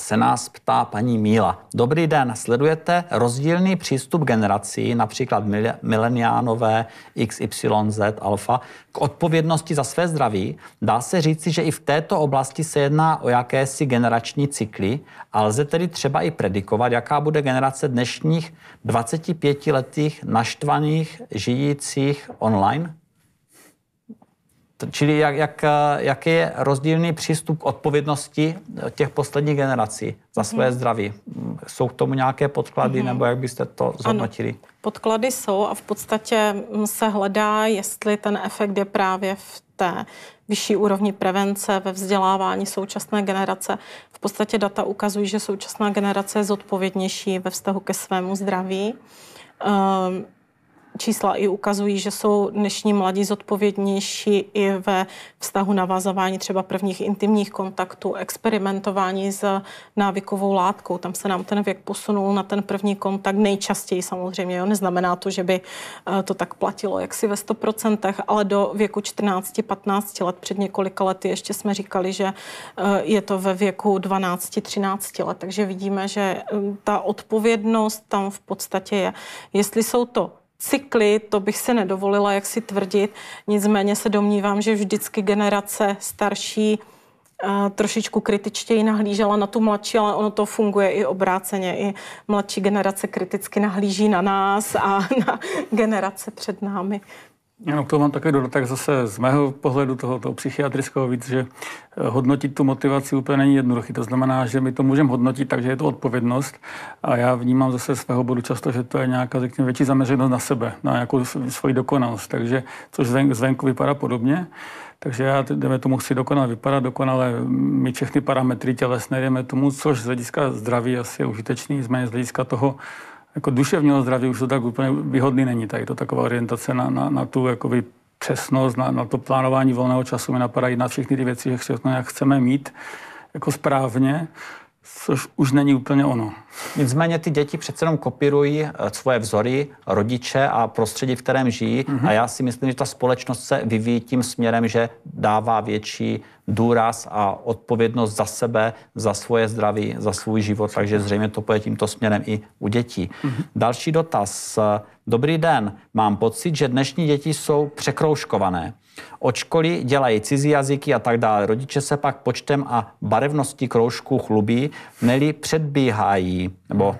[SPEAKER 2] Se nás ptá paní Míla. Dobrý den, sledujete rozdílný přístup generací, například mileniánové, XYZ, alfa, k odpovědnosti za své zdraví? Dá se říci, že i v této oblasti se jedná o jakési generační cykly a lze tedy třeba i predikovat, jaká bude generace dnešních 25-letých naštvaných žijících online? Čili jak, jak, jaký je rozdílný přístup k odpovědnosti těch posledních generací za své mm. zdraví? Jsou k tomu nějaké podklady, mm. nebo jak byste to zhodnotili? Ano,
[SPEAKER 3] podklady jsou a v podstatě se hledá, jestli ten efekt je právě v té vyšší úrovni prevence ve vzdělávání současné generace. V podstatě data ukazují, že současná generace je zodpovědnější ve vztahu ke svému zdraví. Um, čísla i ukazují, že jsou dnešní mladí zodpovědnější i ve vztahu navazování třeba prvních intimních kontaktů, experimentování s návykovou látkou. Tam se nám ten věk posunul na ten první kontakt nejčastěji samozřejmě. Jo? Neznamená to, že by eh, to tak platilo jaksi ve 100%, ale do věku 14-15 let před několika lety ještě jsme říkali, že eh, je to ve věku 12-13 let. Takže vidíme, že eh, ta odpovědnost tam v podstatě je. Jestli jsou to cykly, to bych se nedovolila jak si tvrdit, nicméně se domnívám, že vždycky generace starší uh, trošičku kritičtěji nahlížela na tu mladší, ale ono to funguje i obráceně. I mladší generace kriticky nahlíží na nás a na generace před námi.
[SPEAKER 4] Ano, to mám takový dodatek zase z mého pohledu toho, toho psychiatrického víc, že eh, hodnotit tu motivaci úplně není jednoduchý. To znamená, že my to můžeme hodnotit tak, že je to odpovědnost a já vnímám zase z svého bodu často, že to je nějaká řekněme, větší zaměřenost na sebe, na nějakou svoji dokonalost, takže což zvenku vypadá podobně. Takže já, jdeme tomu, chci dokonale vypadat, dokonale mít všechny parametry tělesné, jdeme tomu, což z hlediska zdraví asi je užitečný, nicméně z hlediska toho, jako duševního zdraví už to tak úplně výhodný není. Tady to taková orientace na, na, na tu jakoby přesnost, na, na to plánování volného času mi napadají na všechny ty věci, jak všechno jak chceme mít jako správně což už není úplně ono.
[SPEAKER 2] Nicméně ty děti přece jenom kopírují eh, svoje vzory, rodiče a prostředí, v kterém žijí. Mm-hmm. A já si myslím, že ta společnost se vyvíjí tím směrem, že dává větší důraz a odpovědnost za sebe, za svoje zdraví, za svůj život, takže zřejmě to půjde tímto směrem i u dětí. Mm-hmm. Další dotaz. Dobrý den, mám pocit, že dnešní děti jsou překrouškované. Od školy dělají cizí jazyky a tak dále. Rodiče se pak počtem a barevností kroužků chlubí, neli předbíhají, nebo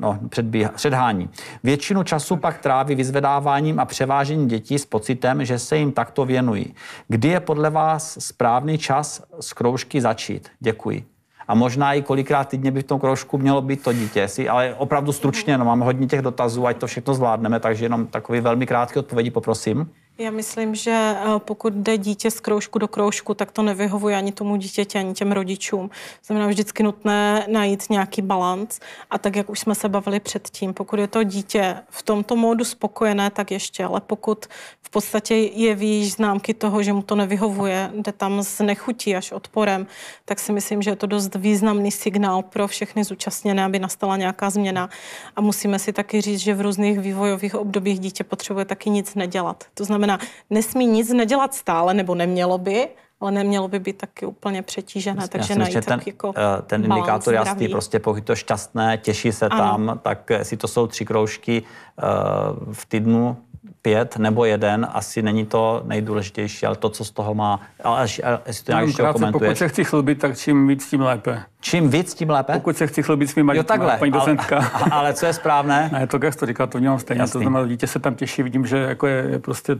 [SPEAKER 2] no, předbíha, předhání. Většinu času pak tráví vyzvedáváním a převážením dětí s pocitem, že se jim takto věnují. Kdy je podle vás správný čas z kroužky začít? Děkuji. A možná i kolikrát týdně by v tom kroužku mělo být to dítě, si, ale opravdu stručně, no mám hodně těch dotazů, ať to všechno zvládneme, takže jenom takový velmi krátký odpovědi poprosím.
[SPEAKER 3] Já myslím, že eh, pokud jde dítě z kroužku do kroužku, tak to nevyhovuje ani tomu dítěti, ani těm rodičům. Znamená vždycky nutné najít nějaký balans. A tak, jak už jsme se bavili předtím, pokud je to dítě v tomto módu spokojené, tak ještě, ale pokud v podstatě jeví známky toho, že mu to nevyhovuje, jde tam z nechutí až odporem, tak si myslím, že je to dost významný signál pro všechny zúčastněné, aby nastala nějaká změna. A musíme si taky říct, že v různých vývojových obdobích dítě potřebuje taky nic nedělat. To znamená, znamená, nesmí nic nedělat stále, nebo nemělo by, ale nemělo by být taky úplně přetížené, takže najít
[SPEAKER 2] ten,
[SPEAKER 3] jako
[SPEAKER 2] eh, ten indikátor jasný, prostě pokud to šťastné, těší se ano. tam, tak jestli to jsou tři kroužky uh, v týdnu, pět nebo jeden, asi není to nejdůležitější, ale to, co z toho má, ale jestli to nějak ještě komentuješ.
[SPEAKER 4] Pokud se chci chlubit, tak čím víc, tím lépe.
[SPEAKER 2] Čím víc, tím lépe?
[SPEAKER 4] Pokud se chci chlubit svým
[SPEAKER 2] jo, takhle, paní docentka. Ale, ale co je správné?
[SPEAKER 4] Ne, to gesto říká, to vnímám stejně. Jasný. To znamená, dítě se tam těší, vidím, že jako je, je prostě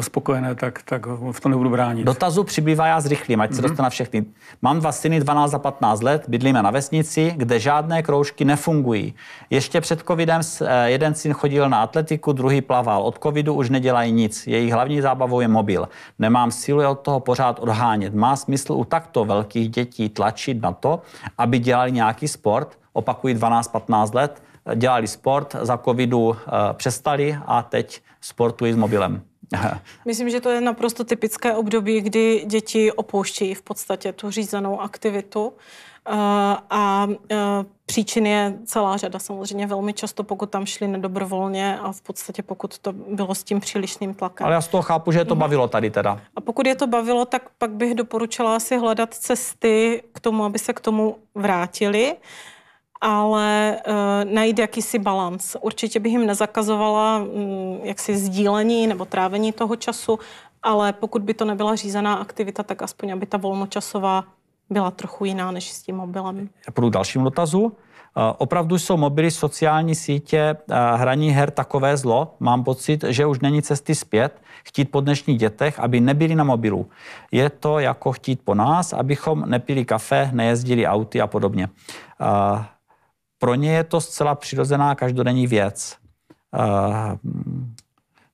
[SPEAKER 4] spokojené, tak, tak v tom nebudu bránit.
[SPEAKER 2] Dotazu přibývá, já zrychlím, ať mm-hmm. se mhm. dostane všechny. Mám dva syny 12 a 15 let, bydlíme na vesnici, kde žádné kroužky nefungují. Ještě před covidem eh, jeden syn chodil na atletiku, druhý plaval. Od covidu už nedělají nic. Jejich hlavní zábavou je mobil. Nemám sílu je od toho pořád odhánět. Má smysl u takto velkých dětí tlačit na to, aby dělali nějaký sport, opakují 12-15 let, dělali sport, za covidu uh, přestali a teď sportují s mobilem.
[SPEAKER 3] Myslím, že to je naprosto typické období, kdy děti opouštějí v podstatě tu řízenou aktivitu a příčin je celá řada samozřejmě velmi často, pokud tam šli nedobrovolně a v podstatě pokud to bylo s tím přílišným tlakem.
[SPEAKER 2] Ale já z toho chápu, že je to mhm. bavilo tady teda.
[SPEAKER 3] A pokud je to bavilo, tak pak bych doporučila si hledat cesty k tomu, aby se k tomu vrátili ale uh, najít jakýsi balans. Určitě bych jim nezakazovala um, jaksi sdílení nebo trávení toho času, ale pokud by to nebyla řízená aktivita, tak aspoň aby ta volnočasová byla trochu jiná než s tím mobilem.
[SPEAKER 2] Já půjdu dalšímu dotazu. Eh, opravdu jsou mobily, sociální sítě, eh, hraní her takové zlo. Mám pocit, že už není cesty zpět. Chtít po dnešních dětech, aby nebyli na mobilu. Je to jako chtít po nás, abychom nepili kafe, nejezdili auty a podobně. Pro ně je to zcela přirozená každodenní věc.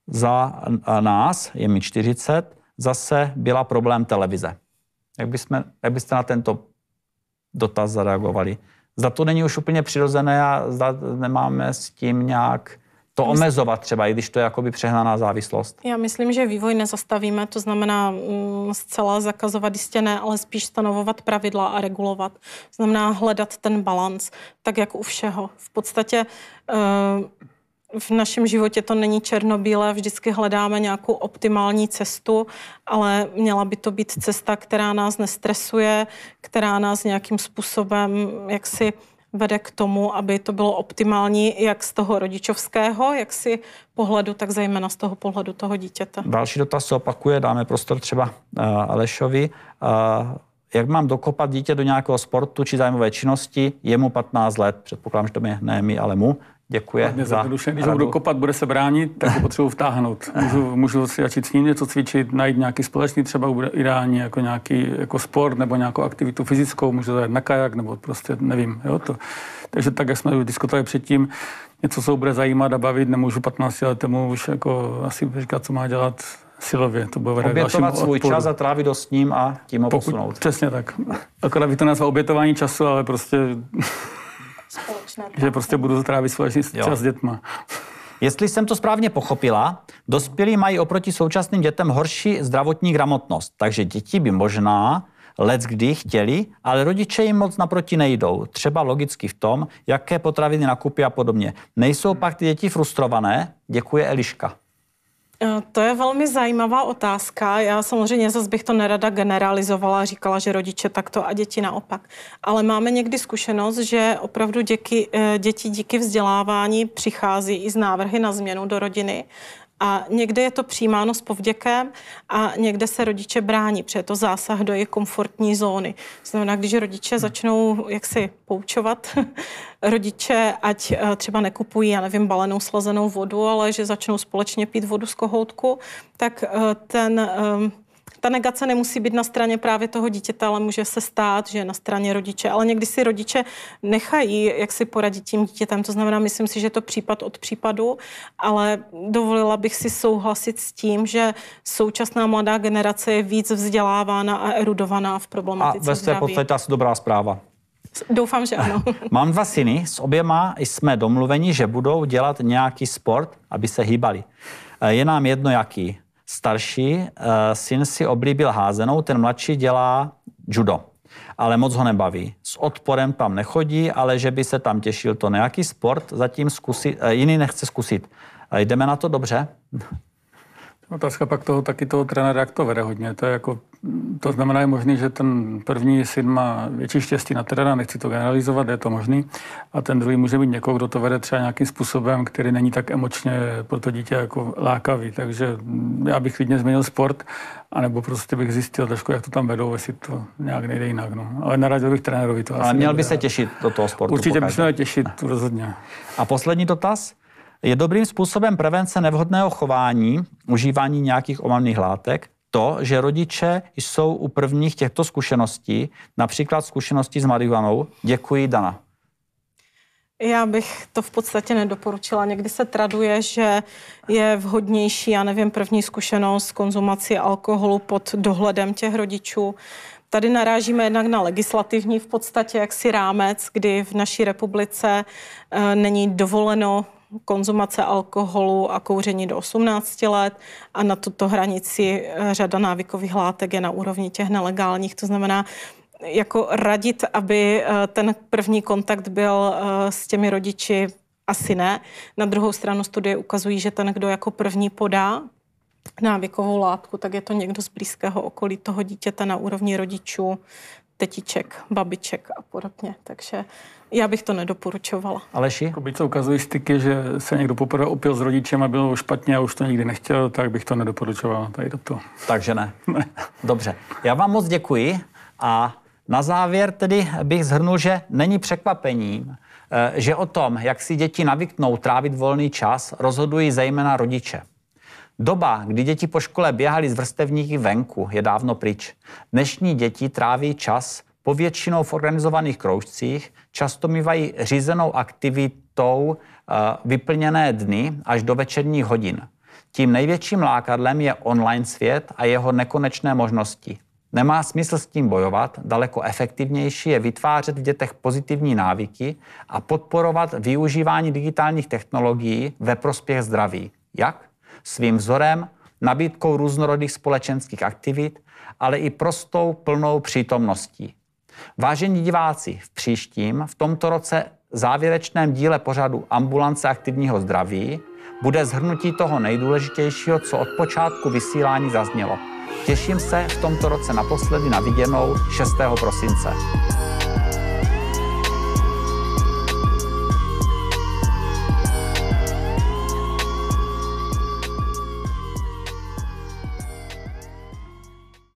[SPEAKER 2] Za nás, je mi 40, zase byla problém televize. Jak, bychom, jak byste na tento dotaz zareagovali? Zda to není už úplně přirozené a zda nemáme s tím nějak to omezovat třeba, i když to je jakoby přehnaná závislost?
[SPEAKER 3] Já myslím, že vývoj nezastavíme, to znamená mm, zcela zakazovat jistě ne, ale spíš stanovovat pravidla a regulovat. To znamená hledat ten balans, tak jak u všeho. V podstatě uh, v našem životě to není černobílé, vždycky hledáme nějakou optimální cestu, ale měla by to být cesta, která nás nestresuje, která nás nějakým způsobem jaksi vede k tomu, aby to bylo optimální jak z toho rodičovského, jak si pohledu, tak zejména z toho pohledu toho dítěte.
[SPEAKER 2] Další dotaz se opakuje, dáme prostor třeba uh, Alešovi. Uh, jak mám dokopat dítě do nějakého sportu či zájmové činnosti, je mu 15 let, předpokládám, že to je ne my, ale mu, Děkuji.
[SPEAKER 4] za Když ho budu kopat, bude se bránit, tak ho potřebuji vtáhnout. Můžu, můžu si začít s ním něco cvičit, najít nějaký společný, třeba bude ideální jako nějaký jako sport nebo nějakou aktivitu fyzickou, můžu zajít na kajak nebo prostě nevím. Jo, to. Takže tak, jak jsme diskutovali předtím, něco, co bude zajímat a bavit, nemůžu 15 letému už jako asi říkat, co má dělat silově. To bude
[SPEAKER 2] Obětovat svůj odporu. čas a trávit do s ním a tím ho Pokud, posunout.
[SPEAKER 4] Přesně tak. Akorát by to nazval obětování času, ale prostě společné Že prostě budu trávit společný čas s dětma.
[SPEAKER 2] Jestli jsem to správně pochopila, dospělí mají oproti současným dětem horší zdravotní gramotnost, takže děti by možná let kdy chtěli, ale rodiče jim moc naproti nejdou. Třeba logicky v tom, jaké potraviny nakupy a podobně. Nejsou pak ty děti frustrované? Děkuje Eliška.
[SPEAKER 3] Eh, to je velmi zajímavá otázka. Já samozřejmě zase bych to nerada generalizovala, říkala, že rodiče takto a děti naopak. Ale máme někdy zkušenost, že opravdu děti, eh, děti díky vzdělávání přichází i z návrhy na změnu do rodiny a někde je to přijímáno s povděkem a někde se rodiče brání, protože je to zásah do jejich komfortní zóny. Znamená, když rodiče začnou jaksi poučovat rodiče, ať eh, třeba nekupují, já nevím, balenou slazenou vodu, ale že začnou společně pít vodu z kohoutku, tak eh, ten eh, ta negace nemusí být na straně právě toho dítěte, ale může se stát, že je na straně rodiče. Ale někdy si rodiče nechají, jak si poradit tím dítětem. To znamená, myslím si, že to případ od případu, ale dovolila bych si souhlasit s tím, že současná mladá generace je víc vzdělávána a erudovaná v problematice
[SPEAKER 2] A ve své podstatě asi dobrá zpráva.
[SPEAKER 3] Doufám, že ano.
[SPEAKER 2] Mám dva syny, s oběma jsme domluveni, že budou dělat nějaký sport, aby se hýbali. Je nám jedno jaký starší uh, syn si oblíbil házenou, ten mladší dělá judo. Ale moc ho nebaví. S odporem tam nechodí, ale že by se tam těšil, to nějaký sport zatím zkusit, uh, jiný nechce zkusit. Uh, jdeme na to dobře?
[SPEAKER 4] Otázka pak toho taky toho trenéra, jak to vede hodně. To, je jako, to znamená, je možný, že ten první syn má větší štěstí na trenéra, nechci to generalizovat, je to možný. A ten druhý může být někoho, kdo to vede třeba nějakým způsobem, který není tak emočně pro to dítě jako lákavý. Takže já bych klidně změnil sport, anebo prostě bych zjistil trošku, jak to tam vedou, jestli to nějak nejde jinak. No. Ale naradil bych trenérovi to.
[SPEAKER 2] Ale měl by se těšit do toho sportu.
[SPEAKER 4] Určitě by se měl těšit, rozhodně.
[SPEAKER 2] A poslední dotaz. Je dobrým způsobem prevence nevhodného chování, užívání nějakých omamných látek, to, že rodiče jsou u prvních těchto zkušeností, například zkušeností s marihuanou. Děkuji, Dana.
[SPEAKER 3] Já bych to v podstatě nedoporučila. Někdy se traduje, že je vhodnější, já nevím, první zkušenost konzumaci alkoholu pod dohledem těch rodičů. Tady narážíme jednak na legislativní v podstatě jaksi rámec, kdy v naší republice e, není dovoleno konzumace alkoholu a kouření do 18 let a na tuto hranici eh, řada návykových látek je na úrovni těch nelegálních. To znamená, jako radit, aby eh, ten první kontakt byl eh, s těmi rodiči, asi ne. Na druhou stranu studie ukazují, že ten, kdo jako první podá návykovou látku, tak je to někdo z blízkého okolí toho dítěte na úrovni rodičů, tetiček, babiček a podobně. Takže já bych to nedoporučovala.
[SPEAKER 2] Aleši?
[SPEAKER 4] Jako byť se ukazují styky, že se někdo poprvé opil s rodičem a bylo špatně a už to nikdy nechtěl, tak bych to nedoporučoval tady do toho.
[SPEAKER 2] Takže ne. ne. Dobře. Já vám moc děkuji a na závěr tedy bych zhrnul, že není překvapením, eh, že o tom, jak si děti navyknou trávit volný čas, rozhodují zejména rodiče. Doba, kdy děti po škole běhali z vrstevníky venku, je dávno pryč. Dnešní děti tráví čas povětšinou v organizovaných kroužcích, často mývají řízenou aktivitou eh, vyplněné dny až do večerních hodin. Tím největším lákadlem je online svět a jeho nekonečné možnosti. Nemá smysl s tím bojovat, daleko efektivnější je vytvářet v dětech pozitivní návyky a podporovat využívání digitálních technologií ve prospěch zdraví. Jak? Svým vzorem, nabídkou různorodých společenských aktivit, ale i prostou plnou přítomností. Vážení diváci, v příštím, v tomto roce závěrečném díle pořadu Ambulance aktivního zdraví bude zhrnutí toho nejdůležitějšího, co od počátku vysílání zaznělo. Těším se v tomto roce naposledy na viděnou 6. prosince.